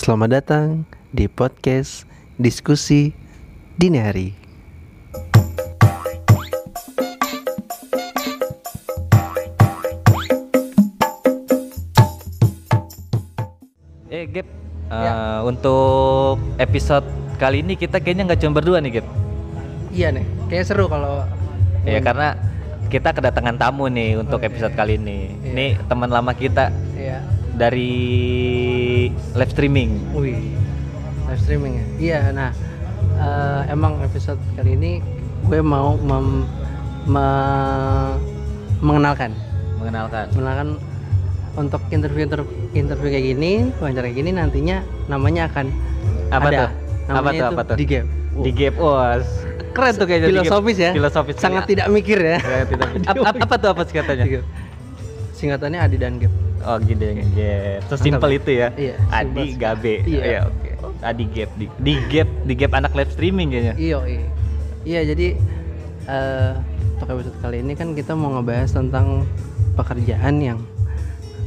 Selamat datang di podcast Diskusi Dini Hari. Eh Gap, Ya. untuk episode kali ini kita kayaknya nggak cuma berdua nih Gap. Iya nih, kayaknya seru kalau Ya karena kita kedatangan tamu nih untuk Oh, episode iya. kali ini. Iya. Ini teman lama kita. Dari live streaming. Wih, live streaming ya. Iya, nah eh, emang episode kali ini gue mau mem- me- mengenalkan, Mengenalkan. mengenalkan untuk interview interview interview kayak gini, wawancara kayak gini nantinya namanya akan Apa ada. tuh? Apa Namanya tuh? itu Apa tuh? Di Gap. Di Gap, wah keren tuh kayaknya. Filosofis ya. Filosofis. Sangat sekali. tidak mikir ya. Sangat tidak. Ap- ap- apa tuh apa singkatannya? Di Gap. Singkatannya Adi dan Gap. Oh gini ya, Gap. Sesimpel itu ya. Iya, Adi. Gabe. Iya. Iya, oke. Adi Gap di, di Gap, di Gap anak live streaming kayaknya. Iya, iya. Iya, jadi eh untuk episode kali ini kan kita mau ngebahas tentang pekerjaan yang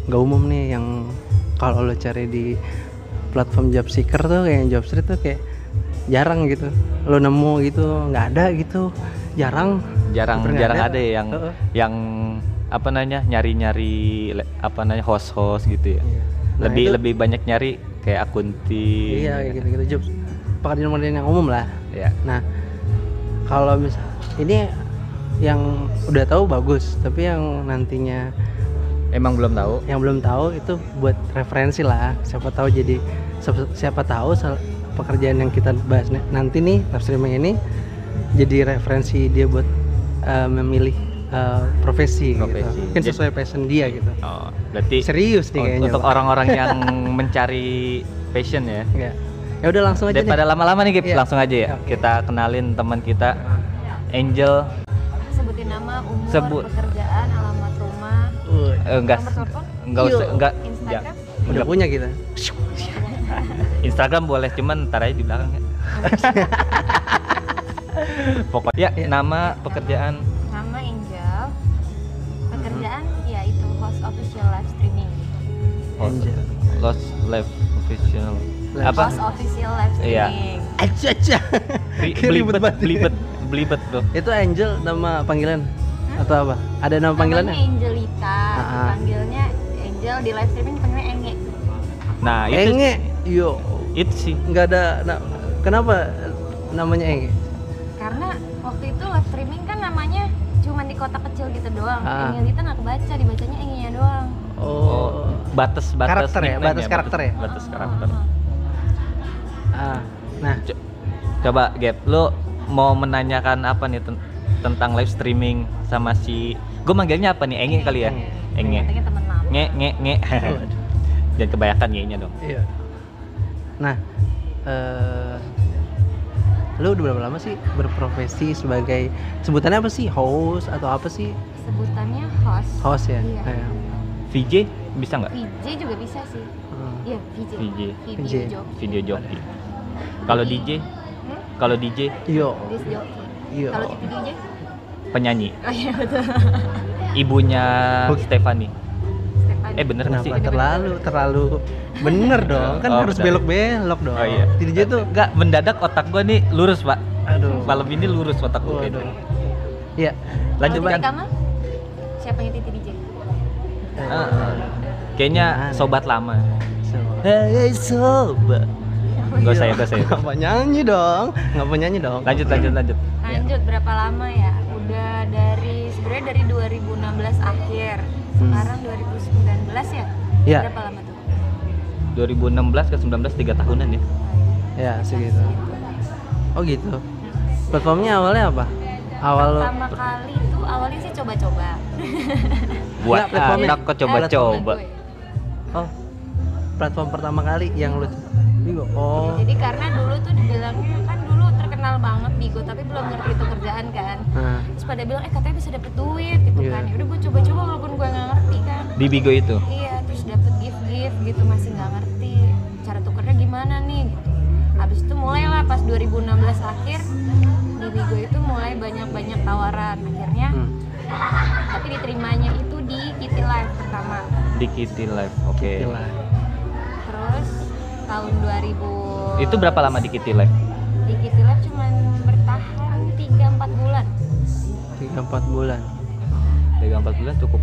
gak umum nih yang kalau lo cari di platform job seeker tuh kayak job street tuh kayak jarang gitu lo nemu gitu nggak ada gitu jarang jarang jarang ada. ada ya yang Heeh. yang apa namanya nyari-nyari apa namanya host-host gitu ya. Iya. Nah, lebih itu- lebih banyak nyari kayak akunting. iya kayak gitu gitu job pekerjaan-pekerjaan yang umum lah Ya. Nah, kalau misal ini yang udah tahu bagus, tapi yang nantinya Emang belum tahu. yang belum tahu itu buat referensi lah. Siapa tahu jadi siapa, tahu pekerjaan yang kita bahas nanti nih live streaming ini jadi referensi dia buat eh, memilih eh, profesi, Profesi. gitu. Mungkin Jadi- sesuai passion dia gitu. Oh, berarti Serius nih kayaknya. untuk orang-orang yang mencari passion ya. Ya. Ya udah langsung aja Daripada lama-lama nih, Gip, Iya. langsung aja ya. Oke. Kita kenalin teman kita Angel sebutin nama, umur, Sebut. pekerjaan, alamat rumah, eh, enggak enggak usah enggak Instagram. ya. udah Enggak. punya kita. Instagram boleh cuman ntar aja di belakang ya. Pokoknya Iya. nama pekerjaan Angel. Lost Live Official Live apa? Host official live Iya. streaming. Aja aja. Ribet Belibet, banget. belibet, belibet tuh. Itu Angel nama panggilan atau apa? Ada nama panggilannya? Namanya Angelita. Ah. Panggilnya Angel di live streaming panggilnya Enge. Nah, itu Enge. Yo, itu sih. nggak ada. Nah, kenapa namanya Enge? Karena waktu itu live streaming kan namanya cuma di kota kecil gitu doang. Ah. Angelita nggak kebaca, dibacanya Enge-nya doang. Oh, batas batas Karakter ya, batas karakter ya? Batas karakter. Ah, nah, Co- Coba Gap, lu mau menanyakan apa nih ten- tentang live streaming sama si gue manggilnya apa nih? Enge kali ya? Enge. Nge nge nge. Waduh. Jangan kebanyakan nya dong. iya. Nah, eh, lu udah berapa lama sih berprofesi sebagai sebutannya apa sih? Host atau apa sih? Sebutannya host. Host ya. Iya. Eh, VJ bisa nggak? VJ juga bisa sih. hmm. Iya, VJ. VJ. Video VJ. joki. Video joki. Kalau DJ, Hmm? kalau DJ Yo, yo. Kalau TV DJ? penyanyi. Oh iya betul. Ibunya. Stefani. Stefan. Eh bener nggak sih? terlalu terlalu bener dong? Kan Oh, harus belok-belok dong. Oh iya. Jadi tuh, Enggak, mendadak otak gua nih lurus, Pak. aduh. Malam ini lurus otak gua. Iya. Lanjut? Siapa yang Titi DJ? Ah, Kayaknya Gimana? sobat lama. So. Hey sobat. Gak usah ya, gak usah ya. Nggak nyanyi dong, nggak mau nyanyi dong. Lanjut, lanjut, lanjut. Lanjut berapa lama ya? Udah dari sebenarnya dari 2016 akhir. Hmm. Sekarang 2019 ya? Iya. Berapa lama tuh? 2016 ke 19 tiga tahunan ya. Ya segitu. Oh gitu. Platformnya awalnya apa? Awal lo Pertama kali tuh awalnya sih coba-coba. Buat anak kok coba-coba. Oh platform pertama kali yang lo Bigo. Oh. Jadi karena dulu tuh dibilangnya kan dulu terkenal banget Bigo tapi belum ngerti itu kerjaan kan. Nah, Terus pada bilang eh katanya bisa dapet duit gitu Iya. kan. Ya udah gue coba-coba walaupun gue nggak ngerti kan. Di Bigo itu. Iya, terus dapet gift-gift gitu masih nggak ngerti cara tukernya gimana nih gitu. Habis itu mulailah pas 2016 akhir di Bigo itu mulai banyak-banyak tawaran akhirnya hmm. tapi diterimanya itu di Kitty Live pertama. Di Kitty Live. Oke. Gila. Terus tahun 2000 Itu berapa lama di Kitty Live? di Kitty Lab cuman bertahan 3-4 bulan tiga empat bulan Tiga empat bulan cukup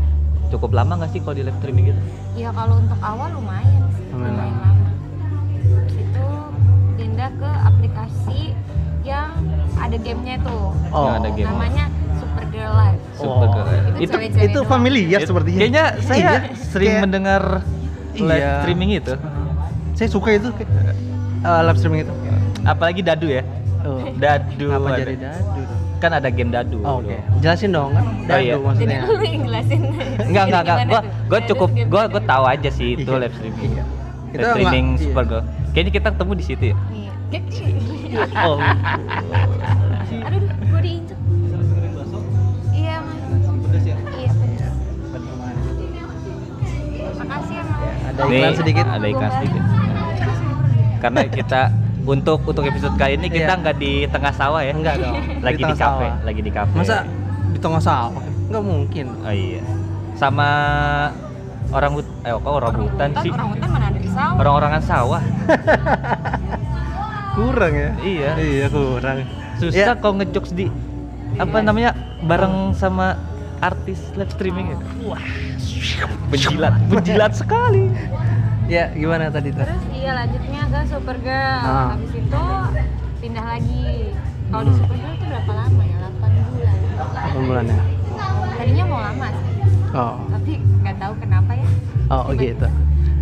cukup lama nggak sih kalau di live streaming gitu? ya kalau untuk awal lumayan sih Lumayan lumayan lama. Terus itu pindah ke aplikasi yang ada gamenya tuh oh Yang ada game. namanya Live Super Oh. Girl. Itu Itu cewek-cewek itu familiar It- sepertinya. Kayaknya saya Iya, sering kayak- mendengar live Iya. streaming itu. Saya suka itu. kayak- Eh, live streaming itu Apalagi dadu ya. oh. Dadu. apa ada. jadi dadu dong? Kan ada game dadu. Oh, oke jelasin dong kan dadu iya. jadi maksudnya lu yang jelasin Enggak enggak enggak. Gua gua cukup gua apa? gua tahu aja sih itu Iya. live streaming. Iya. Live Kita streaming iya. Supergirl. Kayaknya kita ketemu di situ ya. Iya. oh Aduh, ada iklan Nih, sedikit Ada iklan sedikit. Karena kita untuk untuk episode kali ini kita Iya. nggak di tengah sawah ya. enggak dong Lagi di, tengah kafe, sawah. lagi di kafe. masa di tengah sawah nggak mungkin Oh iya. Sama orang hut eh kok orang hutan sih? Orang hutan mana ada di sawah? Orang-orangan sawah. Kurang ya? iya. Iya, kurang. Susah Ya. kok ngejokes di apa namanya bareng sama artis live streaming ya. Wah. Penjilat, penjilat sekali. ya gimana tadi tuh Terus iya lanjutnya ke Supergirl. Ah. Habis itu pindah lagi. Kalau di Supergirl itu berapa lama ya? 8 bulan. Delapan bulan ya Tadinya mau lama sih, oh tapi nggak tahu kenapa ya. oh gitu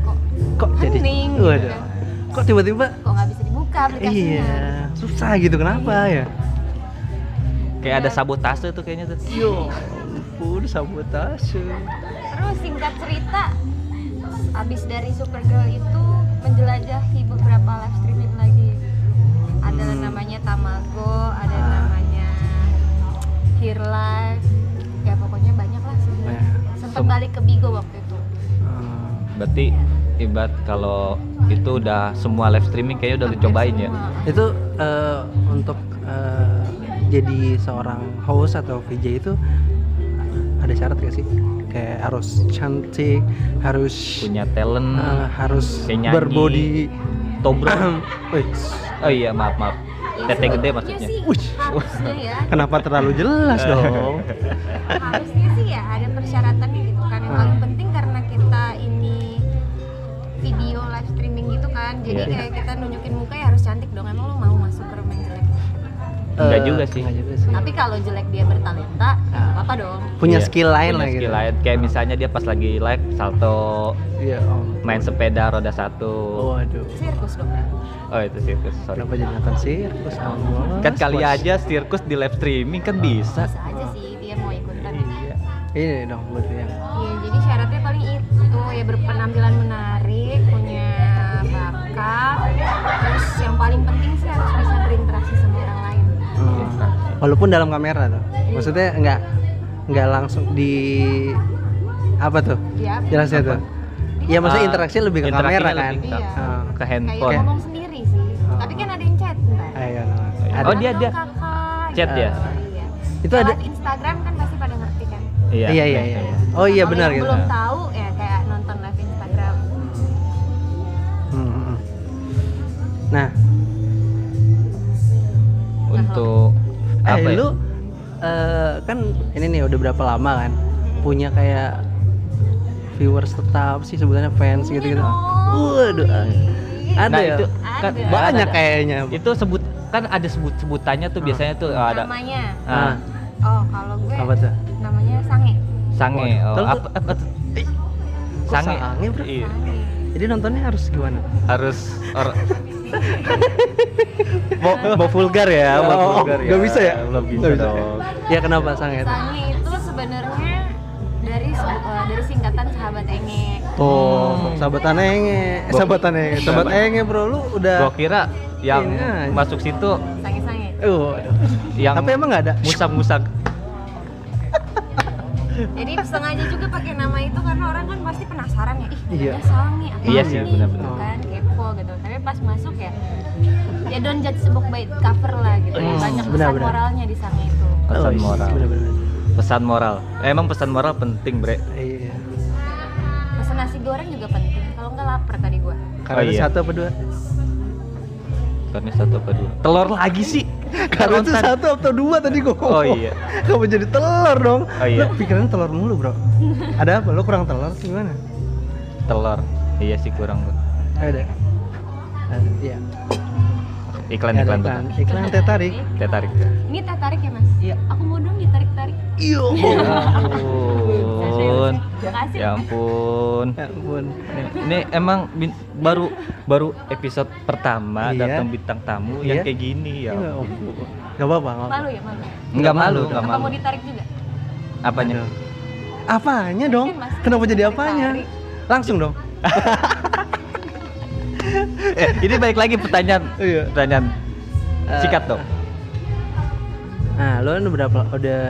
Kok kok jadi Hening gitu waduh kan. kok tiba-tiba kok nggak bisa dibuka aplikasinya? iya susah gitu kenapa ya Kayak ada sabotase tuh kayaknya tuh. yo ampun sabotase Terus singkat cerita, abis dari Supergirl itu menjelajahi beberapa live streaming lagi. Ada Hmm. namanya Tamago, ada Ah. namanya Here Live, ya pokoknya banyak lah sebenarnya. Sempat Sem- balik ke Bigo waktu itu. Hmm. Berarti ibarat kalau itu udah semua live streaming kayaknya udah lu Hampir cobain ya. itu eh, untuk eh, jadi seorang host atau VJ itu ada syarat gak sih kayak harus cantik harus Punya talent, eh, harus kayak nyanyi. berbody tobro. Wih, Oh iya, maaf maaf. Tete gede sebetulnya maksudnya. sih Wih. ya, kenapa terlalu jelas dong harusnya sih ya ada persyaratannya gitu kan. Yang Ah. paling penting karena kita ini video live streaming gitu kan, jadi Iya. kayak kita nunjukin muka ya harus cantik dong. Emang lo mau Enggak Eh, juga sih. enggak juga sih Tapi kalau jelek dia bertalenta, ya Ah. apa dong? punya Iya, skill lain punya lah gitu skill lain. Kayak misalnya dia pas lagi live salto, iya om main sepeda roda satu. waduh Sirkus dong. Oh itu sirkus, sorry. kenapa jadi nonton sirkus Bos, Kan kali aja sirkus di live streaming kan bisa. Bisa aja sih dia mau ikutan. iya ini dong berarti yang Iya, jadi syaratnya paling itu ya berpenampilan menarik, punya bakat, terus yang paling penting sih harus bisa Walaupun dalam kamera tuh. Maksudnya nggak nggak langsung di apa tuh? Dia Jelasnya tuh. Iya maksudnya Ah, interaksi lebih ke kamera kan. lebih Iya. Ah. Ke kayak handphone. ngomong sendiri sih. Oh. Tapi kan ada yang chat. Ayo. Oh, Ada. dia- Halo, dia- kakak, Chat gitu. ya? Iya. Itu ada- Instagram kan pasti pada ngerti kan. Iya. Iya iya iya. Oh iya benar gitu. Belum tahu ya kayak nonton live Instagram. Hmm, hmm, hmm. Nah, Untuk eh apa ya? lu eh, kan ini nih udah berapa lama kan punya kayak viewers tetap sih sebutannya fans gitu gitu. Waduh. Ada Nah, ya? itu kan Ada. banyak ada. kayaknya. Itu sebut kan ada sebut sebutannya tuh Ah. biasanya tuh oh, ada Namanya. ah, Oh, kalau gue Apa tuh? namanya Sange. sange. Oh, Kalau apa, tuh- apa Sange. sange, bro? Iya. Sange. Jadi nontonnya harus gimana? Harus or, mau, mau vulgar ya, mau Oh, vulgar ya. nggak bisa ya? Belum bisa, Nggak bisa. dong. Ya kenapa sange? Sange itu sebenarnya dari eh, dari singkatan sahabat engek. Oh, Hmm. sahabatan enge, eh, sahabatan enge, sahabat enge bro, lu udah. Gua kira yang aja. masuk situ Sange-sange. Uh, yang tapi emang nggak ada. musang-musang. Jadi sengaja juga pakai nama itu karena orang kan pasti penasaran ya, ih Iya. ada Sange apa Iya sih nih? benar-benar. Gitu kan kepo gitu. Tapi pas masuk ya ya don't judge a book by cover lah gitu. Hmm, Banyak pesan benar-benar. moralnya di Sange itu. Pesan iya, moral. bener-bener. Pesan moral. Eh, emang pesan moral penting, Bre. Iya. Pesan nasi goreng juga penting. Kalau kalau nggak lapar tadi gua Karena Oh, iya. satu apa dua? Karena satu apa dua? Telur lagi sih. Karena itu satu atau dua tadi gua Oh iya. Kamu jadi telur dong. Oh, iya. Lu pikirannya telur mulu, Bro. Ada apa? Lu kurang telur atau gimana? Telur. Iya sih kurang tuh. Ada. Ada. Iya. Iklan Ada iklan iklan. tuh. Iklan teh tarik. Saya tarik. ini teh tarik ya mas Iya. aku mau dong ditarik tarik Iyo. Ya ampun. Ya ampun. Ya ampun. Ini- Ini emang bin- baru baru episode pertama Iya. datang bintang tamu Iya. yang kayak gini ya. Iya, ampun. ampun. Gak apa-apa, nggak apa. malu ya malu Enggak malu, Nggak enggak apa malu. mau ditarik juga Apanya? Aduh. Apanya dong? Kenapa jadi apanya? Langsung dong. Eh, ini balik lagi pertanyaan. Iya. Pertanyaan sikat dong. Nah, lo udah berapa? Udah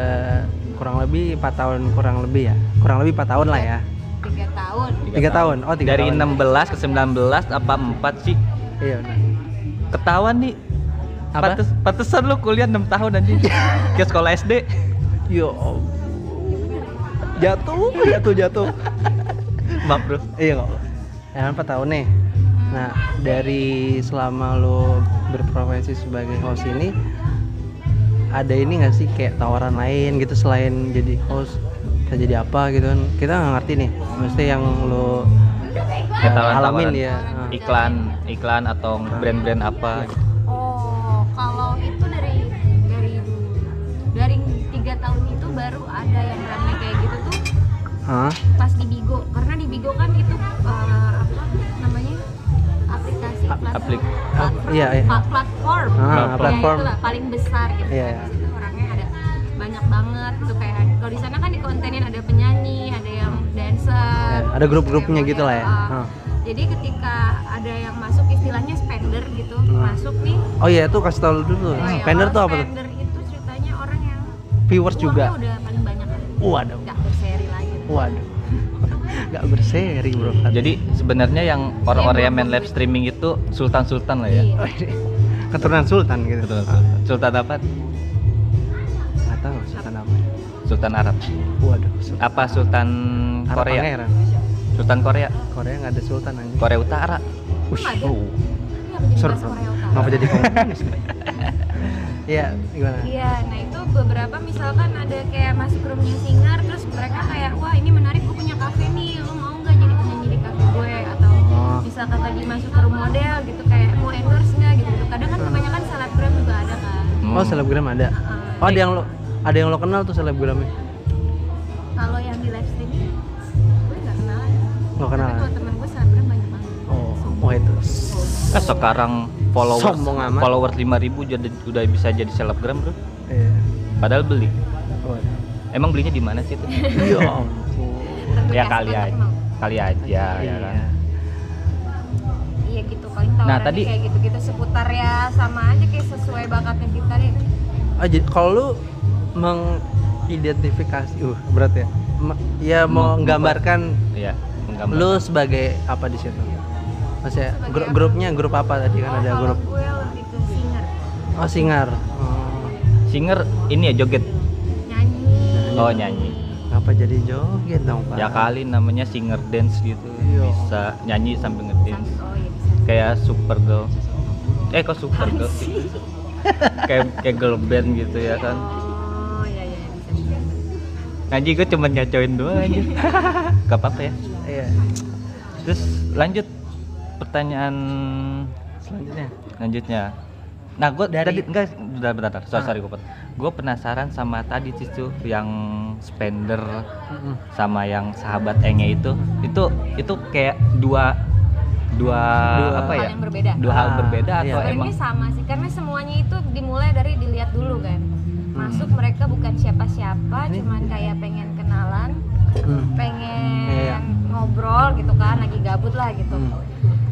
kurang lebih 4 tahun kurang lebih ya? Kurang lebih 4 tahun lah ya. tiga tahun Tiga tahun. Oh, tiga Dari tahun. 16 ke 19 apa 4 sih? Iya, udah. Ketahuan nih. Apa? Pantesan lu kuliah 6 tahun anjing. Ke sekolah SD. Yo. Jatuh, jatuh, jatuh. Maaf, Bro. Iya kok. Ya kan 4 tahun nih. Nah, dari selama lo berprofesi sebagai host ini ada ini gak sih kayak tawaran lain gitu selain jadi host bisa jadi apa gitu kan kita nggak ngerti nih mesti yang lo eh, tawaran- alamin tawaran. ya Ah. Iklan, iklan atau brand-brand apa gitu. oh kalau itu dari dari dari tiga tahun itu baru ada yang ramai kayak gitu tuh Hah? pas di Bigo karena di Bigo kan itu eh, aplik- iya, iya. platform Ah, Ya, platform. itulah, paling besar gitu Iya, kan. iya. Orangnya ada banyak banget tuh kayak kalau di sana kan di kontenin ada penyanyi ada yang dancer Ya, ada grup-grupnya gitu lah ya. Ah. jadi ketika ada yang masuk istilahnya spender gitu Ah. masuk nih oh iya tuh kasih tau dulu oh ya, spender tuh apa tuh spender itu ceritanya orang yang viewers juga udah paling banyak kan waduh nggak berseri lagi waduh nggak berseri bro Jadi sebenarnya yang orang-orang yang main live streaming itu sultan-sultan lah ya. Iya. Keturunan sultan gitu Betul, sultan. Sultan apa? nggak tahu sultan apa Sultan Arab. waduh sultan Apa Sultan Arab Korea? Pangeran. Sultan Korea. Korea nggak ada sultan anjing Korea Utara. Ush, oh. Jadi Sur- bahasa Korea Utara? Kenapa jadi komunis? Iya, gimana? Iya, nah itu beberapa misalkan ada kayak masuk roomnya singer terus mereka kayak wah ini menarik kafe nih, lo mau nggak jadi penyanyi di kafe gue atau Oh. misalkan lagi masuk ke model gitu kayak mau endorse nggak gitu. Kadang kan kebanyakan selebgram juga ada kan. Oh, selebgram ada. Heeh. Oh, ada yang lo ada yang lo kenal tuh selebgramnya? Kalau yang di live streaming gue nggak kenal. Nggak kenal. Tapi temen gue selebgram banyak banget. Oh, oh itu. Eh, sekarang followers Sombong amat. followers 5000 jadi udah bisa jadi selebgram, Bro. Iya. Padahal beli. Waduh. Emang belinya di mana sih itu? Ya ampun. Tergantung ya kali aja. Kali aja ya Iya. kan. Iya gitu paling tawarannya Nah, tadi- kayak gitu-gitu seputar ya sama aja kayak sesuai bakatnya kita deh. Ah, jadi kalau lu mengidentifikasi, uh berat ya. Ma- ya mau menggambarkan Iya, menggambar. lu sebagai apa di situ? Maksudnya Sebagai gru- apa? grupnya grup apa tadi kan Oh, ada grup gue lebih ke singer, Oh, singar. Oh. Singer ini ya joget. nyanyi. Oh, nyanyi. Ngapa jadi joget dong, Pak? Ya kali namanya singer dance gitu. Iya. Bisa nyanyi sambil ngedance. Oh iya bisa. Kayak Supergirl. Eh kok Supergirl sih? kayak kayak girl band gitu ya kan. Oh iya iya bisa bisa. Ngaji gue cuma nyacoin doang aja. Gak apa-apa ya. Iya. Terus lanjut pertanyaan Selanjutnya. lanjutnya. Nah, gue Dari- tadi enggak bentar bentar, bentar. Sorry, Ah. sorry gue Gue penasaran sama tadi sih tuh yang spender sama yang sahabat Enge itu. Itu itu kayak dua dua, Dua- apa Hal ya? yang berbeda. Dua hal Ah, berbeda iya. atau Sebenarnya emang sama sih karena semuanya itu dimulai dari dilihat dulu kan. Masuk mereka bukan siapa-siapa, Ini- cuman kayak pengen kenalan, Hmm. pengen Iya. ngobrol gitu kan, lagi gabut lah gitu. Hmm.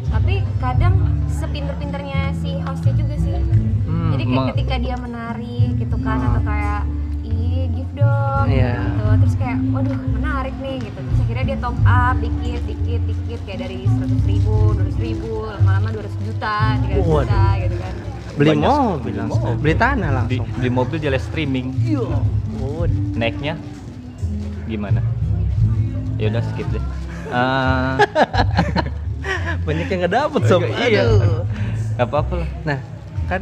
Tapi kadang sepinter-pinternya si hostnya juga sih. Hmm. Jadi kayak ketika dia menari gitu kan Hmm. atau kayak ih give dong Iya. gitu. Terus kayak waduh menarik nih gitu. Terus akhirnya dia top up dikit dikit dikit kayak dari 100 ribu, 200 ribu, lama-lama 200 juta, 300 Waduh. juta gitu kan. beli Banyak mobil beli langsung. mobil. Beli tanah langsung. di mobil dia live streaming. Iya. Oh, Naiknya gimana? Ya udah skip deh. Eh, banyak yang nggak dapet sob Iya. Aduh. Gak apa-apa lah. nah kan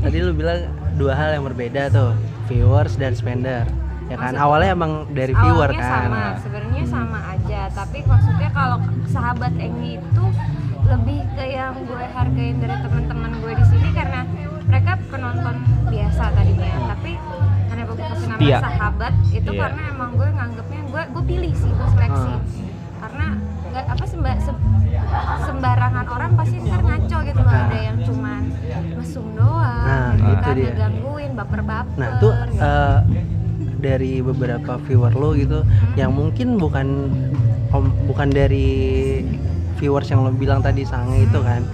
tadi lu bilang dua hal yang berbeda tuh viewers dan spender ya kan Maksud- awalnya emang dari viewer Awalnya kan sama, sebenarnya sama aja. Tapi maksudnya kalau sahabat Engi itu lebih ke yang gue hargain dari teman-teman gue di sini karena mereka penonton biasa tadinya. Tapi karena gue kasih nama sahabat itu Iya. karena emang gue nganggepnya gue gue pilih sih gue seleksi. Ah. Nggak apa semba, se- sembarangan orang pasti ntar ngaco gitu loh ada yang cuman mesum doang Nah, gitu itu kan dia. ngegangguin baper-baper Nah, tuh gitu. eh, dari beberapa viewer lo gitu yang mungkin bukan om- bukan dari viewers yang lo bilang tadi sange itu kan.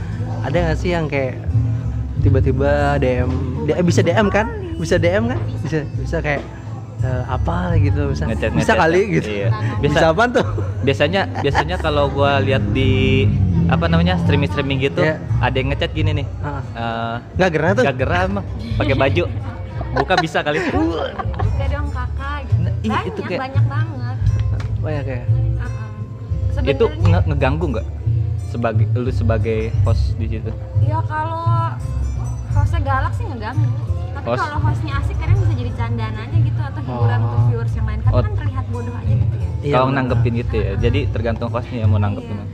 Ada nggak sih yang kayak tiba-tiba DM, eh, bisa DM kan? Bisa DM kan? Bisa bisa kayak eh, apa gitu bisa Ngechat, bisa ngechat. kali gitu. Iya. Bisa Bisa. apa tuh? Biasanya biasanya kalau gua lihat di apa namanya streaming streaming gitu, Iya. ada yang ngechat gini nih. Eh Nggak gerah tuh? gak gerah emang pakai baju buka bisa kali buka dong kakak gitu. Nah, ih, banyak itu kayak- banyak banget Banyak ya. Uh-uh. itu Sebenarnya nge- ngeganggu nggak sebagai lu sebagai host di situ ya kalau hostnya galak sih ngeganggu. Tapi Host. kalau hostnya asik kadang bisa jadi candaan aja gitu atau hiburan Oh. untuk viewers yang lain. Karena Oh. kan terlihat bodoh aja gitu ya. Iya, kalau nanggepin gitu ya? Jadi tergantung hostnya yang mau nanggepin. Iya.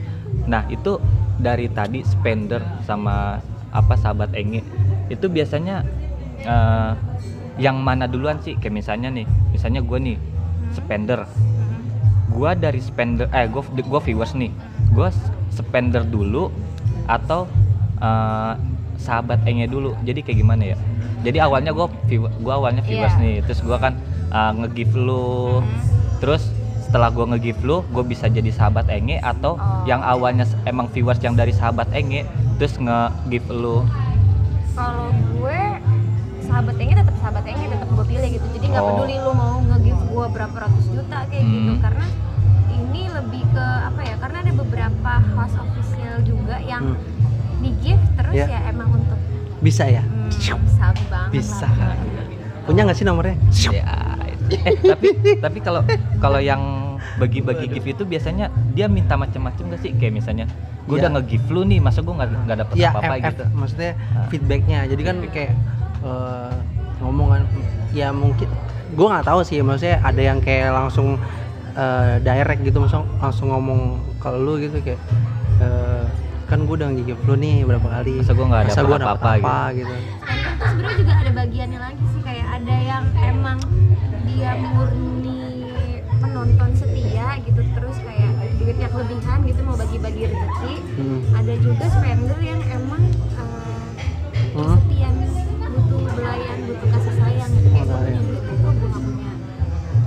nah itu dari tadi spender sama apa sahabat Enge. Itu biasanya eh, yang mana duluan sih? Kayak misalnya nih misalnya gue nih spender. Gua dari spender eh gua gua viewers nih. Gua s- spender dulu atau eh, sahabat Enge dulu jadi kayak gimana ya jadi awalnya gua view- gua awalnya viewers Iya. nih terus gua kan eh, nge-give lu terus setelah gua nge-give lu gua bisa jadi sahabat Enge atau Oh. yang awalnya emang viewers yang dari sahabat Enge terus nge-give lu kalau gue sahabat Enge tetap sahabat Enge tetap gue pilih gitu jadi nggak Oh. peduli lu mau nge-give gue berapa ratus juta kayak gitu Hmm. karena ini lebih ke apa ya karena ada beberapa host official juga yang Hmm. Di give terus Ya. ya emang untuk Bisa ya? hmm, sabi banget Bisa. lah. Punya nggak sih nomornya? ya eh, tapi tapi kalau kalau yang bagi-bagi gift itu biasanya dia minta macam-macam gak sih kayak misalnya gue Iya. udah nge-give lu nih masa gue nggak nggak dapet Iya, apa-apa FF, gitu maksudnya Ah. feedbacknya. Jadi kan kayak eh, ngomong kan, ya mungkin gue nggak tahu sih. Maksudnya ada yang kayak langsung eh, direct gitu, langsung langsung ngomong ke lu gitu kayak kan gue udah nge-give lu nih berapa kali. Masa gua nggak dapet apa-apa apa gitu. Dan itu sebenarnya juga ada bagiannya lagi sih kayak ada yang emang dia murni penonton setia gitu terus kayak duitnya kelebihan gitu mau bagi-bagi rezeki Hmm. ada juga spender yang emang uh, Hmm. setia butuh belayan butuh kasih sayang gitu kayak gue Oh, punya duit gue gak punya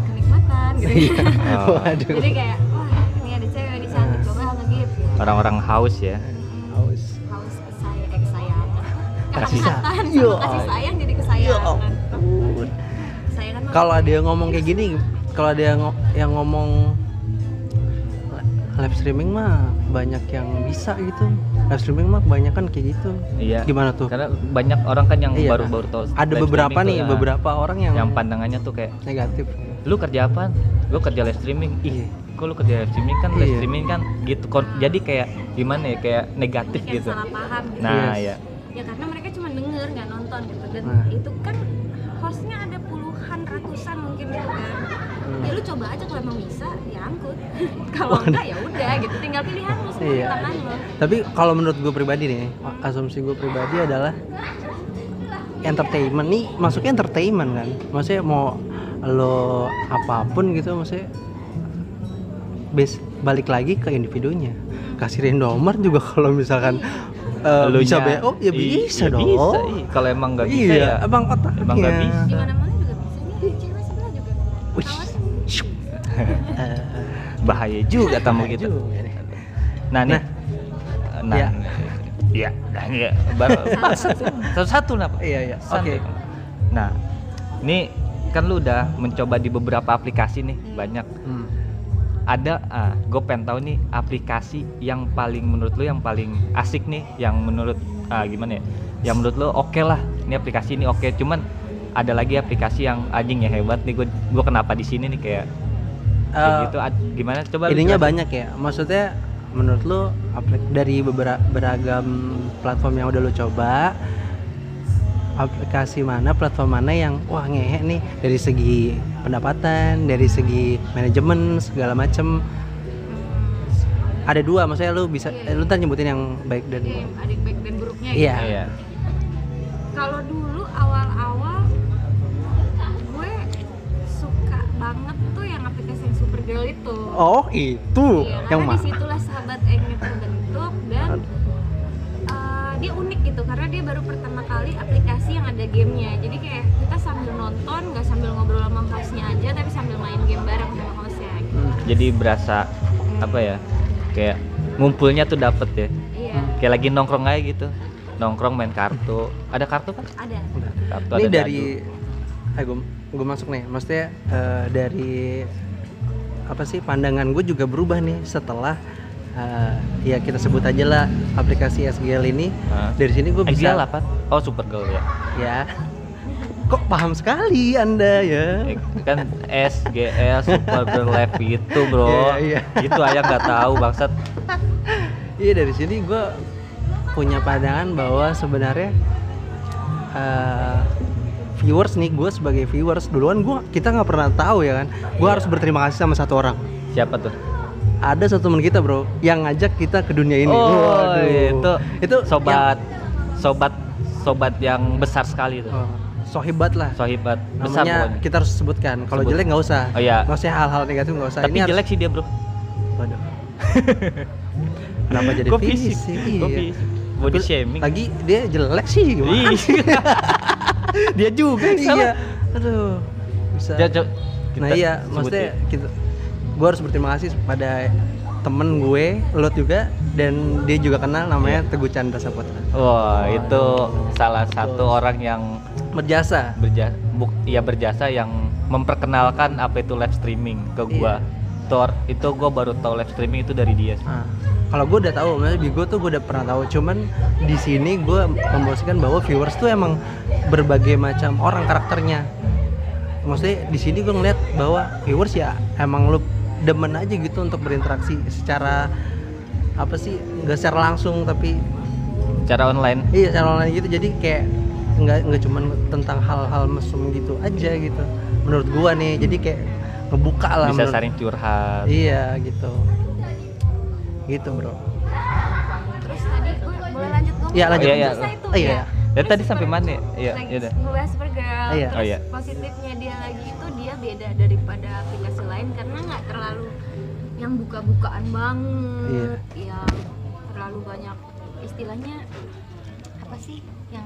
kenikmatan gitu Oh. Waduh. jadi kayak orang-orang haus ya Haus. haus kesayang eh kesayangan Kasih sayang. sama Ya kasih sayang jadi Ya kesayangan mah Kalau ada yang ngomong kayak gini, kalau ada yang, yang ngomong live streaming mah banyak yang bisa gitu. Live streaming mah kebanyakan kayak gitu. iya Gimana tuh? karena banyak orang kan yang Iya. baru-baru tahu Ada live beberapa nih, ya, beberapa orang yang, yang pandangannya tuh kayak negatif. Lu kerja apa lu kerja live streaming ih Iya. kok lu kerja live streaming kan live Iya. streaming kan gitu Kon- jadi kayak gimana ya kayak negatif kayak gitu salah paham gitu nah Yes. ya ya karena mereka cuma denger nggak nonton gitu dan Nah. itu kan hostnya ada puluhan ratusan mungkin gitu kan Hmm. ya lu coba aja kalau emang bisa ya angkut kalau enggak ya udah gitu tinggal pilihan lu semua di Iya. tangan lu Tapi kalau menurut gue pribadi nih, asumsi gue pribadi adalah entertainment nih masuknya entertainment kan. Maksudnya mau lo apa pun gitu maksudnya base balik lagi ke individunya. Kasihin nomor juga kalau misalkan eh, bisa BO ya i- bisa ya dong. bisa, iya. kalau emang nggak bisa iya, ya emang otaknya. emang nggak bisa. di mana mana juga bisa nih juga bahaya juga tamu gitu juga nah nih Nah. nah Iya. iya nah iya baru satu-satu Pak. Iya, iya. Oke. nah ini kan lu udah mencoba di beberapa aplikasi nih banyak. Hmm. ada ah, gue pengen tahu nih aplikasi yang paling menurut lu yang paling asik nih yang menurut ah, gimana ya yang menurut lu oke lah. Ini aplikasi ini oke cuman ada lagi aplikasi yang anjing ya hebat nih gue gue kenapa di sini nih kayak, kayak Eh, gitu. Gimana? Coba ininya banyak ya. Maksudnya menurut lu dari beberapa beragam platform yang udah lu coba aplikasi mana platform mana yang wah ngehe nih. Dari segi pendapatan dari segi manajemen segala macem. Ada dua maksudnya lu bisa eh, lu ntar nyebutin yang baik dan Oke, ada yang baik dan buruknya gitu. iya. Iya. Kalau dulu awal-awal gue suka banget tuh yang aplikasi yang Supergirl itu. oh itu? Iya, yang karena mana? di situlah sahabat Eng itu terbentuk dan dia unik gitu karena dia baru pertama kali aplikasi yang ada gamenya. Jadi kayak kita sambil nonton, nggak sambil ngobrol sama hostnya aja, tapi sambil main game bareng sama hostnya. Gitu. Hmm. Jadi berasa apa ya? Kayak ngumpulnya tuh dapet ya. Iya, Kayak lagi nongkrong aja gitu. Nongkrong main kartu. Ada kartu kan? ada. Kartu ini ada dari eh gue gue masuk nih maksudnya eh, dari apa sih pandangan gue juga berubah nih setelah eh, ya kita sebut aja lah aplikasi SGL ini Hah? dari sini gue bisa Ideal apa? Oh Supergirl ya. ya kok paham sekali anda ya Eh, kan SGL Supergirl Live itu bro. Iya, Itu ayah nggak tahu bangsat. iya dari sini gue punya pandangan bahwa sebenarnya eh, viewers nih gue sebagai viewers duluan gue kita nggak pernah tahu ya kan gue Iya. harus berterima kasih sama satu orang Siapa tuh? Ada satu teman kita bro yang ngajak kita ke dunia ini. Oh, Waduh. itu itu sobat sobat sobat yang besar sekali yang, oh, sohibat lah. Sohibat besar Namanya pokoknya. kita harus sebutkan. Kalau Sebut. jelek nggak usah. Oh, iya. Maksudnya hal-hal negatif nggak usah. Tapi Ini jelek sih dia, Bro. Harus, waduh. Kenapa jadi Kok fisik? fisik? Iya. Fisik? Body Tapi shaming. Lagi dia jelek sih gimana? Dia juga yang iya. Aduh. Bisa. Ya, co- nah iya, maksudnya kita gue harus berterima kasih pada temen gue, Lot juga dan dia juga kenal namanya Iya. Teguh Chandra Saputra. Wah, itu salah satu orang yang Berjasa. berjasa buk, ya berjasa yang memperkenalkan apa itu live streaming ke gua. Tor itu gua baru tahu live streaming itu dari dia. sih. Nah, kalau gue udah tahu, maksudnya Bigo tuh gue udah pernah tahu. Cuman di sini gue memposisikan bahwa viewers tuh emang berbagai macam orang karakternya. Maksudnya di sini gue ngeliat bahwa viewers ya emang lu demen aja gitu untuk berinteraksi secara apa sih nggak secara langsung tapi Cara online iya secara online gitu jadi kayak nggak nggak cuman tentang hal-hal mesum gitu aja gitu menurut gua nih jadi kayak ngebuka lah bisa menurut- saling curhat. iya gitu gitu bro Terus tadi gue boleh lanjut ngomong? Iya, lanjut. Oh, iya, iya. Oh, iya. ya. Ya, tadi sampai mana ya? Iya, iya ngebahas Supergirl. Iya. Terus Oh, iya. positifnya dia lagi itu dia beda daripada aplikasi lain karena nggak terlalu yang buka-bukaan banget, Iya. yang terlalu banyak istilahnya apa sih yang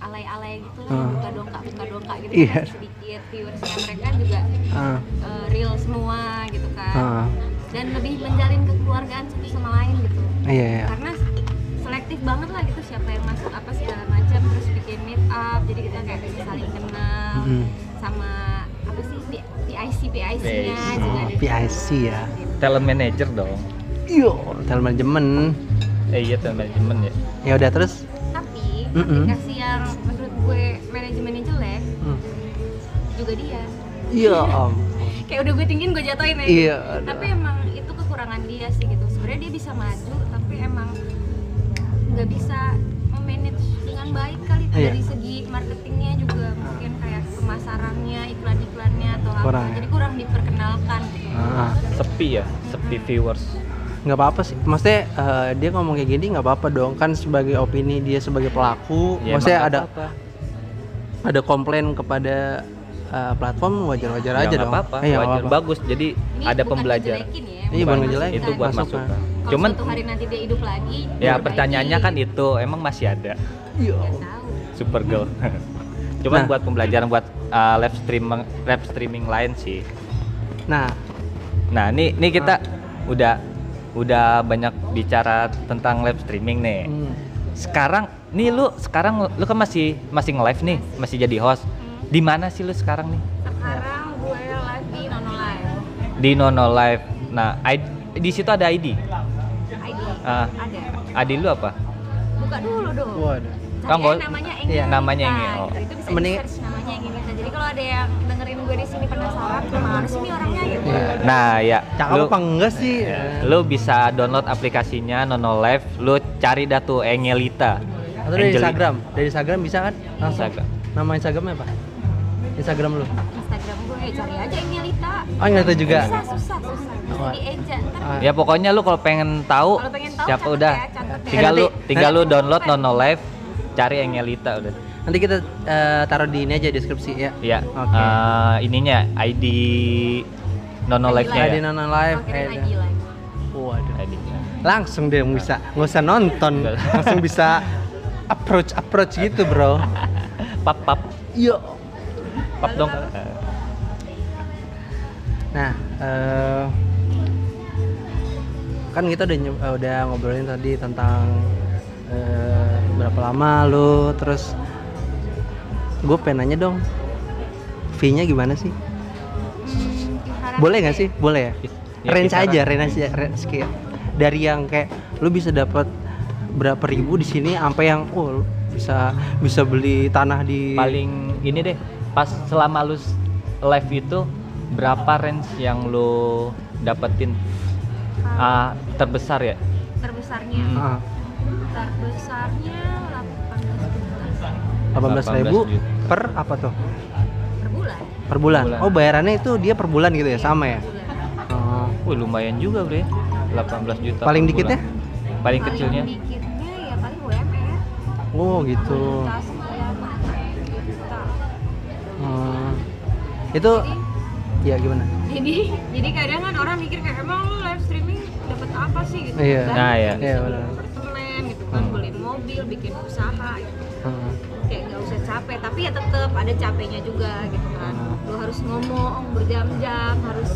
alay-alay gitu lah, Hmm. buka dongkak buka dongkak gitu Iya. kan sedikit viewersnya mereka juga ah eh, real semua gitu kan ah dan lebih menjalin kekeluargaan satu sama lain gitu iya iya karena selektif banget lah gitu siapa yang masuk apa segala macam terus bikin meet up jadi kita kayak bisa saling kenal Mm. sama PIC PIC nya PIC. juga ada PIC ya Talent manager dong. iyo talent manajemen Eh iya talent manajemen ya. ya udah terus tapi Mm-mm. aplikasi yang menurut gue manajemennya jelek hmm. juga dia iya om kayak udah gue tinggiin gue jatuhin aja iya aduh. tapi emang itu kekurangan dia sih gitu sebenarnya dia bisa maju tapi emang nggak bisa memanage dengan baik kali Iya. dari segi marketingnya juga mungkin kayak pemasarannya iklan-iklannya atau apa Kurang ya? jadi kurang diperkenalkan gitu. Ah, Sepi ya, sepi viewers. nggak apa-apa sih maksudnya eh, dia ngomong kayak gini nggak apa-apa dong kan sebagai opini dia sebagai pelaku Ya, maksudnya ada apa-apa. ada komplain kepada eh, platform wajar-wajar Ya, aja nggak dong apa-apa, Eh, wajar apa-apa. bagus. Jadi Ini ada pembelajaran. ngejelekin ya, Iya, bukan ngejelekin. Itu buat Masukan. masukan. Kalau Cuman suatu hari nanti dia hidup lagi ya pertanyaannya kan itu emang masih ada Iya. Nggak tahu Supergirl. Cuman Nah. buat pembelajaran buat uh, live streaming live streaming lain sih. nah Nah, ini ini kita udah udah banyak bicara tentang live streaming nih. hmm, Sekarang nih lu sekarang lu kan masih masih nge-live nih, masih jadi host. Di mana sih lu sekarang nih? sekarang gue live di Nono Live Di Nono Live. Nah, ID, di situ ada ID. ID Ah. ada ID lu apa? buka dulu dong waduh Kan Cari gua- aja namanya iya, Engin namanya Nita, Engin, oh. gitu. itu bisa Mending- di search namanya Engin Nita. jadi kalau ada yang dengerin gue di sini penasaran ke mana sih nih orangnya gitu Iya. Nah, ya. Cakep lu, apa enggak sih? lu bisa download aplikasinya Nono Live, lu cari dah tuh Engelita. Atau dari Angeli- Instagram. Dari Instagram bisa kan? Langsung. Instagram. Nama Instagramnya apa? Instagram lu. Instagram gue ya cari aja Engelita Oh, nggak tahu juga. susah susah susah Oh. Ah. Ya pokoknya lu kalau pengen tahu, pengen tahu, siapa udah. ya, ya. Tinggal Eh, lu nanti- tinggal lu download Nono Live, cari Engelita udah. Nanti kita eh, taruh di ini aja deskripsi ya. Ya, Oke. eh, ininya ID Nono ID Live-nya Ada ya. nonton live. Oke, eh, ID lagi Waduh. ID-nya. Langsung deh bisa, nggak usah nonton, langsung bisa approach approach gitu bro. Pap pap Yo. pap dong. Nah, eh, kan kita udah eh, udah ngobrolin tadi tentang eh, berapa lama lu, terus gue pengen nanya dong, fee-nya gimana sih? Hmm, Boleh nggak sih? Boleh ya? Ya, range aja, range aja, range kayak dari yang kayak lu bisa dapat berapa ribu di sini sampai yang oh lu bisa bisa beli tanah di Paling ini deh, pas selama lu live itu berapa range yang lu dapetin ah, terbesar ya? terbesarnya Ah, terbesarnya 18 juta 18 ribu 18 juta. per apa tuh? per bulan Per bulan. bulan. Oh, bayarannya itu dia per bulan gitu ya, sama ya? Oh. Wih lumayan juga bre, 18 juta. Paling per dikitnya? bulan. Paling kecilnya? dikitnya ya paling UMR Oh, gitu. ya Hmm. Itu ya gimana? jadi jadi kadang kan orang mikir kayak emang lu live streaming dapat apa sih gitu Iya. Kan Nah, iya. bisa Iya, benar. Kan Hmm. beli mobil bikin usaha gitu. Hmm. kayak nggak usah capek tapi ya tetep ada capeknya juga gitu kan Hmm. lu harus ngomong berjam-jam harus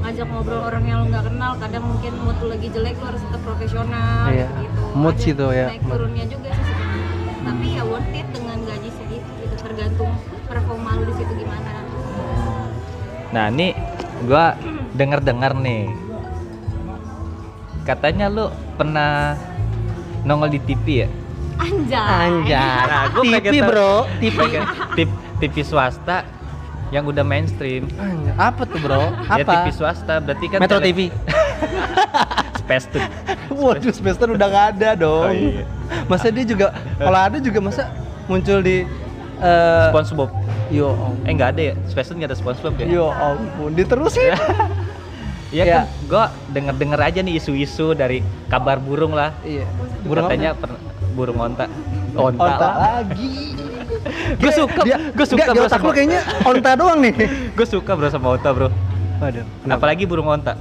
ngajak ngobrol orang yang lu nggak kenal kadang mungkin mood lu lagi jelek lu harus tetap profesional Iya. gitu Mood sih tuh ya, naik turunnya juga sih sebenarnya tapi ya worth it dengan gaji segitu gitu tergantung performa lu di situ gimana Nah ini gua denger-dengar nih Katanya lu pernah nongol di TV ya? anjay Anjay. Nah, gua TV, Bro. TV. TV, TV swasta yang udah mainstream Anjay, Apa tuh, Bro? Ya Apa? TV swasta berarti kan Metro tele- TV. Space Tune Waduh, Semester udah nggak ada dong. Oh, iya. Masa dia juga kalau ada juga masa muncul di eh SpongeBob yo om- Eh nggak ada ya? Space Tune nggak ada SpongeBob ya? yo ampun, diterusin. Iya Ya. kan, gua denger-denger aja nih isu-isu dari kabar burung lah. Iya. Burung Katanya burung onta. Onta, lah. lagi. Gue suka, gue suka di bro otak sama lu kayaknya onta doang nih. Gue suka bro sama onta bro. Waduh. Apalagi burung onta.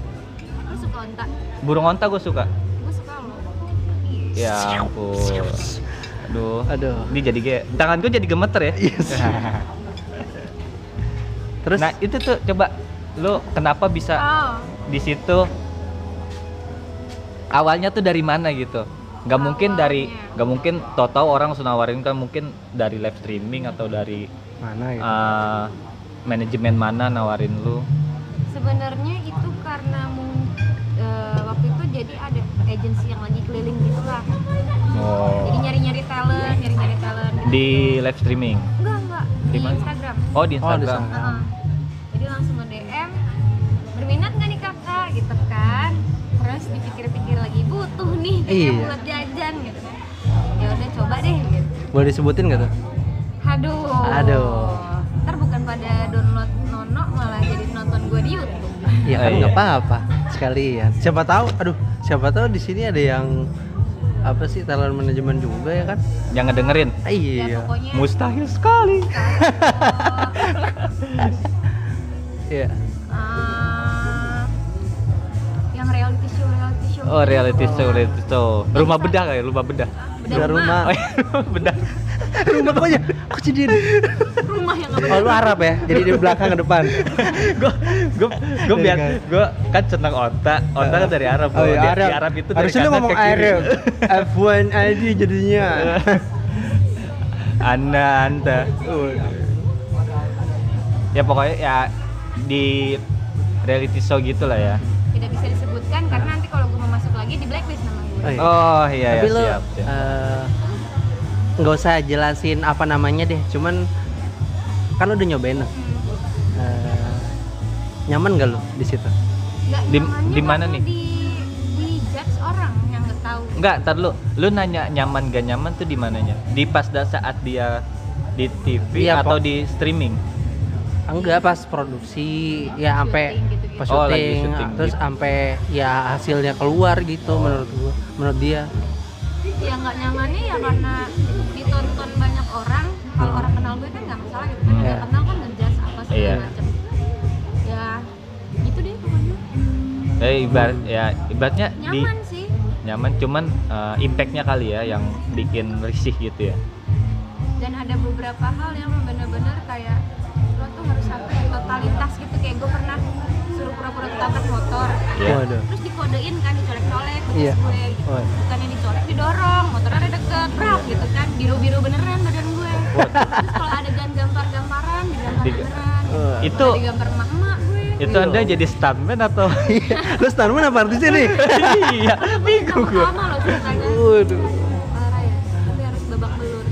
Lu suka onta. Burung onta gue suka. Gue suka lo iya Ya ampun. Aduh. Aduh. Ini jadi kayak Tangan gue jadi gemeter ya. Yes. Terus? Nah itu tuh coba. Lu kenapa bisa oh di situ Awalnya tuh dari mana gitu Gak mungkin dari Awalnya. Gak mungkin Tau-tau orang langsung nawarin kan mungkin dari live streaming atau dari mana gitu? eh, Manajemen mana nawarin lu sebenarnya itu karena eh, waktu itu jadi ada agensi yang lagi keliling gitu lah Oh jadi nyari-nyari talent nyari-nyari talent gitu. Di live streaming enggak enggak di, Di? Instagram Oh di Oh, di Instagram sana. Heeh. jadi langsung nge DM berminat nggak gitu kan terus dipikir-pikir lagi butuh nih kayaknya Iya. buat jajan gitu ya udah coba deh gitu Boleh disebutin nggak tuh? aduh Aduh. ntar bukan pada download nono malah jadi nonton gue di YouTube Iya Oh, kan iya. nggak apa-apa sekalian. Siapa tahu, aduh, siapa tahu di sini ada yang apa sih talent manajemen juga ya kan? Yang ngedengerin Ah, ya iya. pokoknya Mustahil sekali Iya. eh, show Oh reality show, reality show Rumah bedah kayak rumah bedah Bedah rumah. Oh iya, rumah bedah Rumah kok aja. Aku jadi rumah yang apa Oh, lu Arab ya? Jadi di belakang ke depan. gue gue gue biar gue kan senang onta onta kan dari Arab Oh iya, Di- Arab. di Arab itu dari Harusnya kanan ngomong ke kiri. Arab. F1 ID jadinya. anda anda ya pokoknya ya di reality show gitu lah ya blacklist nama gue Oh, iya. oh iya Tapi ya lu siap, siap. eh, nggak usah jelasin apa namanya deh, cuman kan udah nyobain nih. Eh, nyaman gak lu di situ? Nggak Di- di mana nih? Di, di judge orang yang nggak tahu. Enggak, ntar lu lu nanya nyaman gak nyaman tuh di mananya? Di pas saat dia di TV Iya, atau Pok. di streaming? Enggak pas produksi ya sampai Syuting gitu-gitu. pas Oh, lagi syuting, syuting terus gitu. sampai ya hasilnya keluar gitu menurut gua menurut dia. Ya nggak nyamannya ya karena ditonton banyak orang. Kalau orang kenal gue kan nggak masalah gitu kan. Nggak kenal kan ngejudge apa segala Iya. macem ya gitu deh pokoknya. Eh ibarat ya ibaratnya di nyaman sih. nyaman cuman eh, impactnya kali ya yang bikin risih gitu ya. dan ada beberapa hal yang pura-pura ketabrak motor Ya. waduh. terus dikodein kan dicolek-colek Iya. gue. Gitu. Oh. bukannya dicolek didorong motornya ada deket brak gitu kan. Biru-biru beneran badan gue. Terus kalau adegan gambar-gambaran digambar Di- beneran. Wah. Itu digambar emak-emak gue. itu Iya. Anda jadi stuntman atau? Lu stuntman apa artisnya nih Iya, bingung gua. sama loh ceritanya waduh parah ya. Tapi harus babak belur.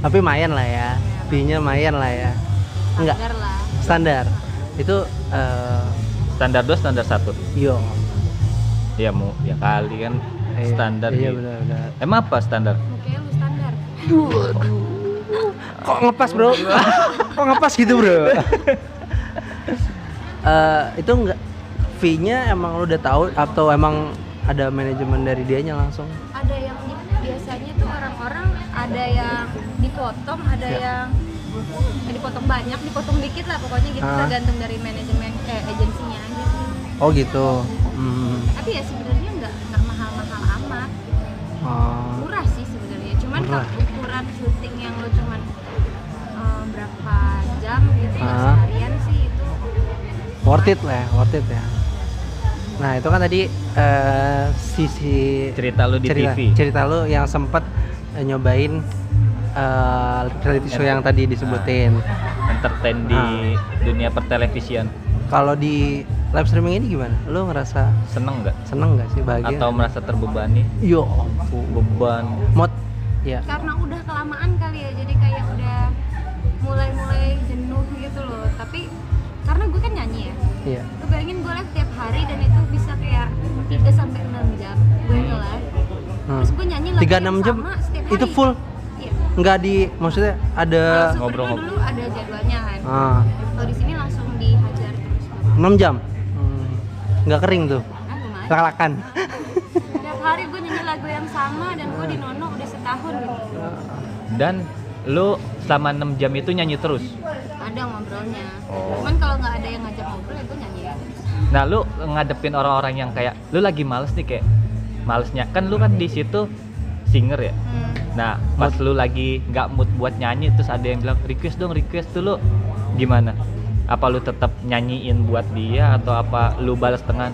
Tapi lumayan lah ya. Fee-nya lumayan lah ya. Enggak. standar lah. Standar. Itu eh standar 2 standar 1? yo Ya mau ya kali kan Iya, standar iya gitu. benar benar Emang apa standar? mukanya lu standar kok ngepas bro kok ngepas gitu bro Eh, itu enggak fee-nya emang lu udah tahu atau emang ada manajemen dari dianya langsung ada yang biasanya tuh orang-orang ada yang dipotong ada Ya. yang dipotong banyak dipotong dikit lah pokoknya gitu Ah. tergantung dari manajemen eh agensinya gitu oh gitu hmm. tapi ya sebenarnya nggak nggak mahal-mahal amat Oh. murah sih sebenarnya cuman kalau ukuran syuting yang lo cuman eh, berapa jam gitu nggak Ah. seharian sih itu worth it lah ya, worth it ya nah itu kan tadi eh, sisi Cerita lu di cerita, TV. cerita lu yang sempet eh, nyobain eh, reality show yang tadi disebutin Entertain di Ah. dunia pertelevisian. kalau di live streaming ini gimana lu ngerasa Seneng nggak? seneng gak sih bahagia Atau merasa terbebani? yo ampun Beban. mod ya karena udah kelamaan kali ya jadi kayak udah mulai-mulai jenuh gitu loh tapi karena gue kan nyanyi ya iya gue bayangin gue live tiap hari dan itu bisa kayak 3 sampai 6 jam gue nge-live Hmm. terus gue nyanyi tiga yang enam jam sama setiap hari itu full nggak di maksudnya ada kalau Super ngobrol-ngobrol. dulu ada jadwalnya kan ah, kalau di sini langsung dihajar terus 6 jam Hmm. nggak kering tuh ah lumayan lak-lakan tiap hari gue nyanyi lagu yang sama dan gue di nono udah setahun gitu Dan lu selama 6 jam itu nyanyi terus. ada ngobrolnya Oh. cuman kalau nggak ada yang ngajak ngobrol ya gue nyanyi ya Nah, lu ngadepin orang-orang yang kayak lu lagi males nih kayak malesnya kan lu kan di situ singer ya. hmm. Nah, pas lu lagi nggak mood buat nyanyi terus ada yang bilang request dong, request tuh lu gimana? Apa lu tetap nyanyiin buat dia atau apa lu balas tengah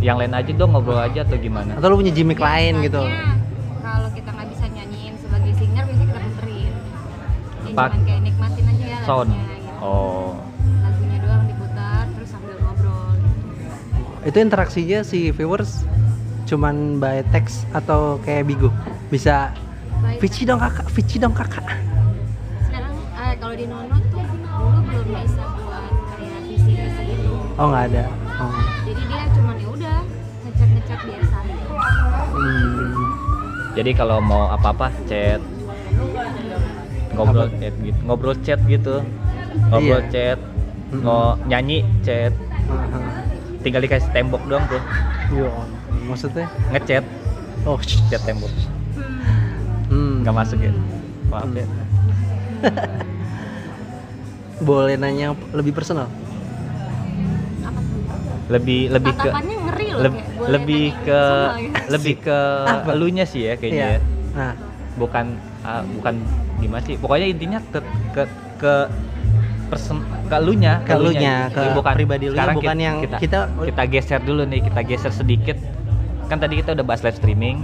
yang lain aja dong ngobrol aja atau gimana? atau lu punya gimmick lain gitu kalau kita nggak bisa nyanyiin sebagai singer biasanya kita puterin ya Pak- cuman kayak nikmatin aja ya Sound. lagunya gitu. Oh. lagunya doang diputar terus sambil ngobrol gitu. itu interaksinya si viewers cuman by text atau kayak Bigo bisa Baik. Vici dong kakak Vici dong kakak sekarang eh, kalau di Nono tuh dulu belum bisa buat kayak visi visi gitu oh nggak ada oh. jadi dia cuman ya udah ngechat ngechat biasa. Hmm. Jadi kalau mau apa-apa chat ngobrol chat gitu, ngobrol chat gitu. Ngobrol Iya. chat, Mm-mm. ngo nyanyi chat, Aha. tinggal dikasih tembok doang tuh. Yo, maksudnya Ngechat, oh chat tembok. Hmm. hmm. Nggak masuk ya. Maaf ya. boleh nanya yang lebih personal Lebih lebih ke ngeri loh leb- kayak boleh lebih ke personal gitu. lebih ke Apa? elunya sih ya kayaknya Iya. ya. nah Bukan ah, bukan gimana sih? Pokoknya intinya ke ke ke person ke elunya, Ke elunya, gitu. ke bukan pribadi elunya, sekarang bukan kita, yang kita, kita- kita geser dulu nih, kita geser sedikit. Kan tadi kita udah bahas live streaming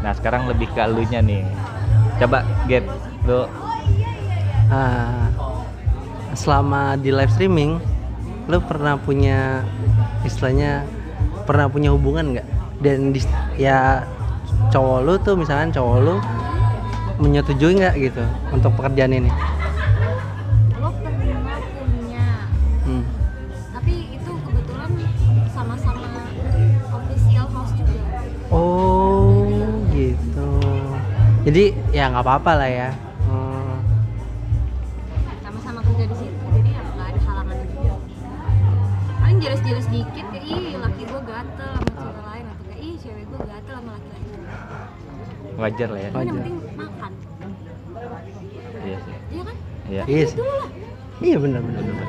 nah sekarang lebih ke alunya nih. Coba get lu. Uh, selama di live streaming lo pernah punya istilahnya pernah punya hubungan nggak? Dan di, ya cowok lu tuh misalnya cowok lu menyetujui nggak gitu untuk pekerjaan ini? Hmm. Oh. Jadi ya nggak apa-apa lah ya. Hmm. sama-sama kerja di situ jadi ya nggak ada halangan juga paling jelas-jelas dikit kayak ih laki gue gatel sama cewek lain atau kayak ih cewek gue gatel sama laki lain wajar lah ya Tapi yang Wajar. penting makan iya sih iya kan iya Iya sih. dulu lah Iya benar benar. benar.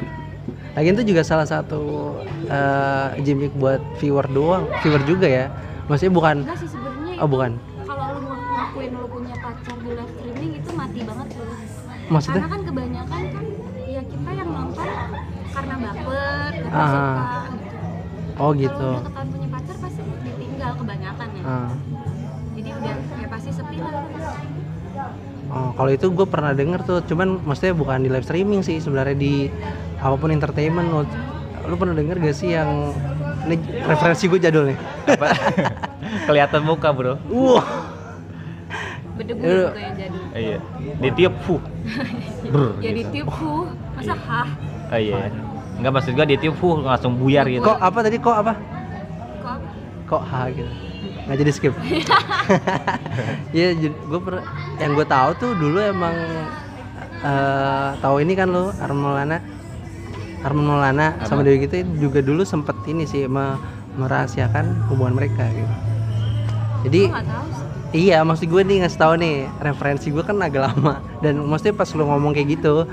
Lagian itu juga salah satu eh, gimmick buat viewer doang, viewer juga ya. Maksudnya bukan enggak sih sebenarnya oh bukan. kalau lu ngaku- ngakuin lu punya pacar di live streaming itu mati banget tuh Maksudnya? karena kan kebanyakan kan ya kita yang nonton karena baper karena Ah. suka gitu Oh gitu. kalau udah ketahuan punya pacar pasti ditinggal kebanyakan ya Ah. jadi udah ya pasti sepi lah Oh, kalau itu gue pernah denger tuh, cuman maksudnya bukan di live streaming sih, sebenarnya di apa pun entertainment. Lu, lu pernah denger gak sih yang ini referensi gue jadul nih? kelihatan muka bro berdebu Iya. gitu yang jadi iya ditiup fuh Brr, ya gitu. ditiup fuh masa hah oh iya Enggak maksud gua ditiup fuh langsung buyar gitu kok apa tadi kok apa? kok Kok ha gitu. Nggak jadi skip. Iya, gue per yang gue tahu tuh dulu emang eh tahu ini kan lo Arman Maulana. Arman Maulana sama Dewi gitu juga dulu sempet ini sih me- merahasiakan hubungan mereka gitu. Jadi sih Iya, maksud gue nih ngasih tahu nih referensi gue kan agak lama dan maksudnya pas lu ngomong kayak gitu,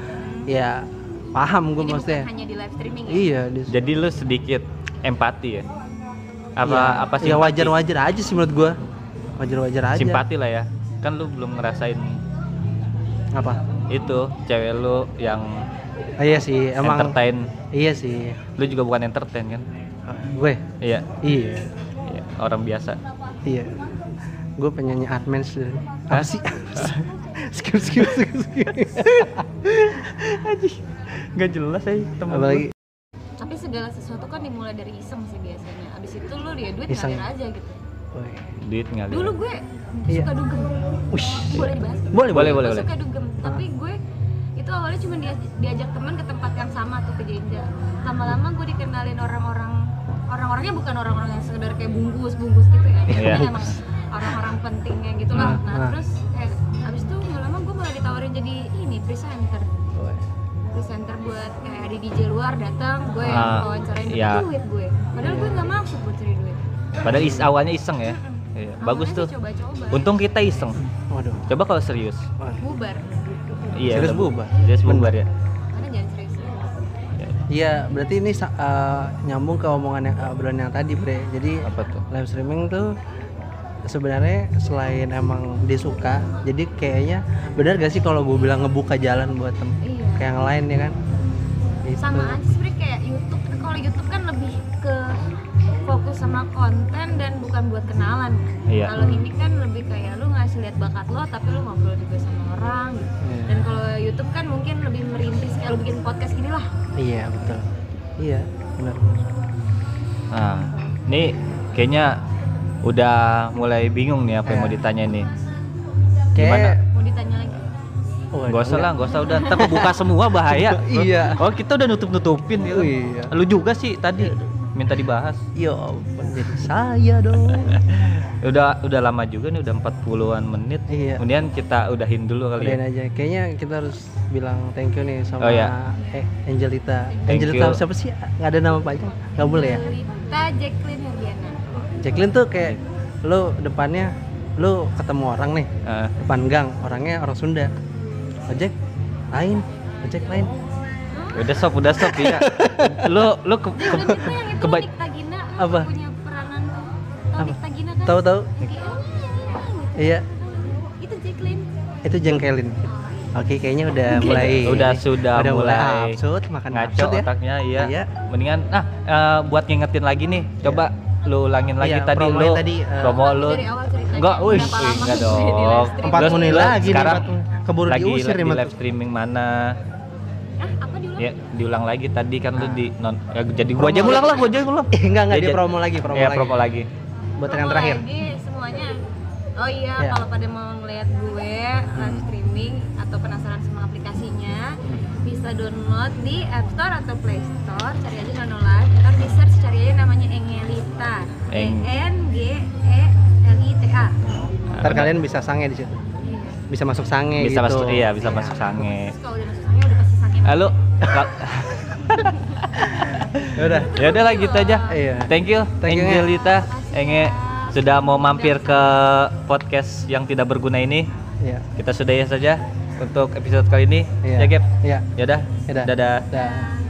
ya paham gue jadi maksudnya. bukan hanya di live streaming ya Iya, di, jadi lu sedikit empati ya apa iya. apa Ya simpati? wajar-wajar aja sih menurut gue. Wajar-wajar aja. simpati lah ya kan lu belum ngerasain Apa? itu cewek lu yang Ah, iya sih, emang. entertain Iya sih. lu juga bukan entertain kan gue. iya Iya. iya orang biasa Iya. Gue penyanyi Admens dan Hah? apa sih? skip skip skip skip. nggak jelas sih temen Apalagi tapi segala sesuatu kan dimulai dari iseng sih biasanya abis itu lu ya duit Iseng. ngalir aja gitu Woi. duit ngalir dulu gue Iya. suka dugem Ush. boleh dibahas Boleh, boleh boleh gue boleh suka dugem tapi gue itu awalnya cuma dia, diajak teman ke tempat yang sama tuh ke Jenja lama-lama gue dikenalin orang-orang orang-orangnya bukan orang-orang yang sekedar kayak bungkus bungkus gitu ya Iya. Tapi emang orang-orang pentingnya gitu lah Nah, nah, nah. terus eh, abis itu nggak lama gue malah ditawarin jadi ini presenter. Woi. presenter buat kayak ada DJ luar datang gue yang Ah, wawancarain iya. duit gue. Padahal gue nggak maksud buat cari duit. Padahal is awalnya iseng ya. Iya, bagus tuh sih coba-coba. Untung kita iseng. Waduh. coba kalau serius. Waduh. bubar. Iya Serius bubar? serius bubar ya. Karena jangan serius Iya, berarti ini eh, nyambung ke omongan yang uh, obrolan yang tadi, Bre. Jadi apa tuh? live streaming tuh sebenarnya selain emang dia suka, jadi kayaknya benar gak sih kalau gue bilang ngebuka jalan buat tem iya ke yang lain ya kan? Gitu. sama aja sebenarnya kayak YouTube kalau YouTube kan lebih ke fokus sama konten dan bukan buat kenalan Iya. kalau ini kan lebih kayak lu ngasih lihat bakat lo tapi lu ngobrol juga sama orang gitu. Iya. dan kalau YouTube kan mungkin lebih merintis kayak lu bikin podcast gini lah Iya, betul. Iya, benar. nah ini kayaknya udah mulai bingung nih apa yang mau Eh. ditanya nih Kayak mau ditanya lagi Oh, Gak usah enggak. lah, gak usah udah ntar buka semua bahaya. Iya. Oh kita udah nutup nutupin gitu. Oh, iya. Lu juga sih tadi minta dibahas. Ya ampun, jadi saya dong. Udah udah lama juga nih, udah 40-an menit. Iya. Kemudian kita udahin dulu kali Udahin ya. aja. Kayaknya kita harus bilang thank you nih sama Oh, iya. eh, Angelita. Thank Angelita you. siapa sih? Nggak ada nama panjang. Nggak boleh ya? Lita Jacqueline Herdiana Jacqueline tuh kayak lu depannya lu ketemu orang nih Eh, depan gang orangnya orang Sunda ojek lain ojek lain udah stop, udah stop ya. lu lu ke, ke, keba- Nikta Gina Apa? punya peranan tuh tau Apa? Nikta Gina kan tahu tahu Kayak, "Oh, gitu." iya itu Jacqueline itu jengkelin oke kayaknya udah mulai Udah, sudah udah mulai, mulai absurd makan ngaco absurd ya otaknya iya. Iya. Mendingan ah eh, buat ngingetin lagi nih. Coba lu ulangin lagi Iya, tadi lu tadi, eh, promo lu. Enggak, wih, berapa lama enggak dong. Empat menit lu lagi sekarang. Keburu lagi diusir Mat. live streaming mana? Hah, apa diulang? Ya, diulang lagi tadi kan lu Ah. di non ya, jadi gua aja ngulang lah, gua aja ngulang. eh enggak enggak Ya, dia ja- promo lagi promo ya, lagi promo lagi. buat yang Promo terakhir lagi semuanya. Oh iya, Ya. kalau pada mau ngeliat gue live streaming atau penasaran sama aplikasinya, bisa download di App Store atau Play Store. Cari aja Nono Live. Ntar search cari aja namanya Engelita. E Eng. N G E ntar benar. kalian bisa sange di situ. Bisa masuk sange bisa gitu. masuk iya bisa masuk sange. Kalau udah masuk sange udah pasti sakit lalu kal- ya udah ya udah lah gitu aja. Iya. thank you. Thank you, Nge. Angelita Enge sudah mau mampir ke podcast yang tidak berguna ini. Iya. Kita sudahi saja untuk episode kali ini. Iya. ya Gap? Iya. Ya udah. Yaudah. dadah. Dah.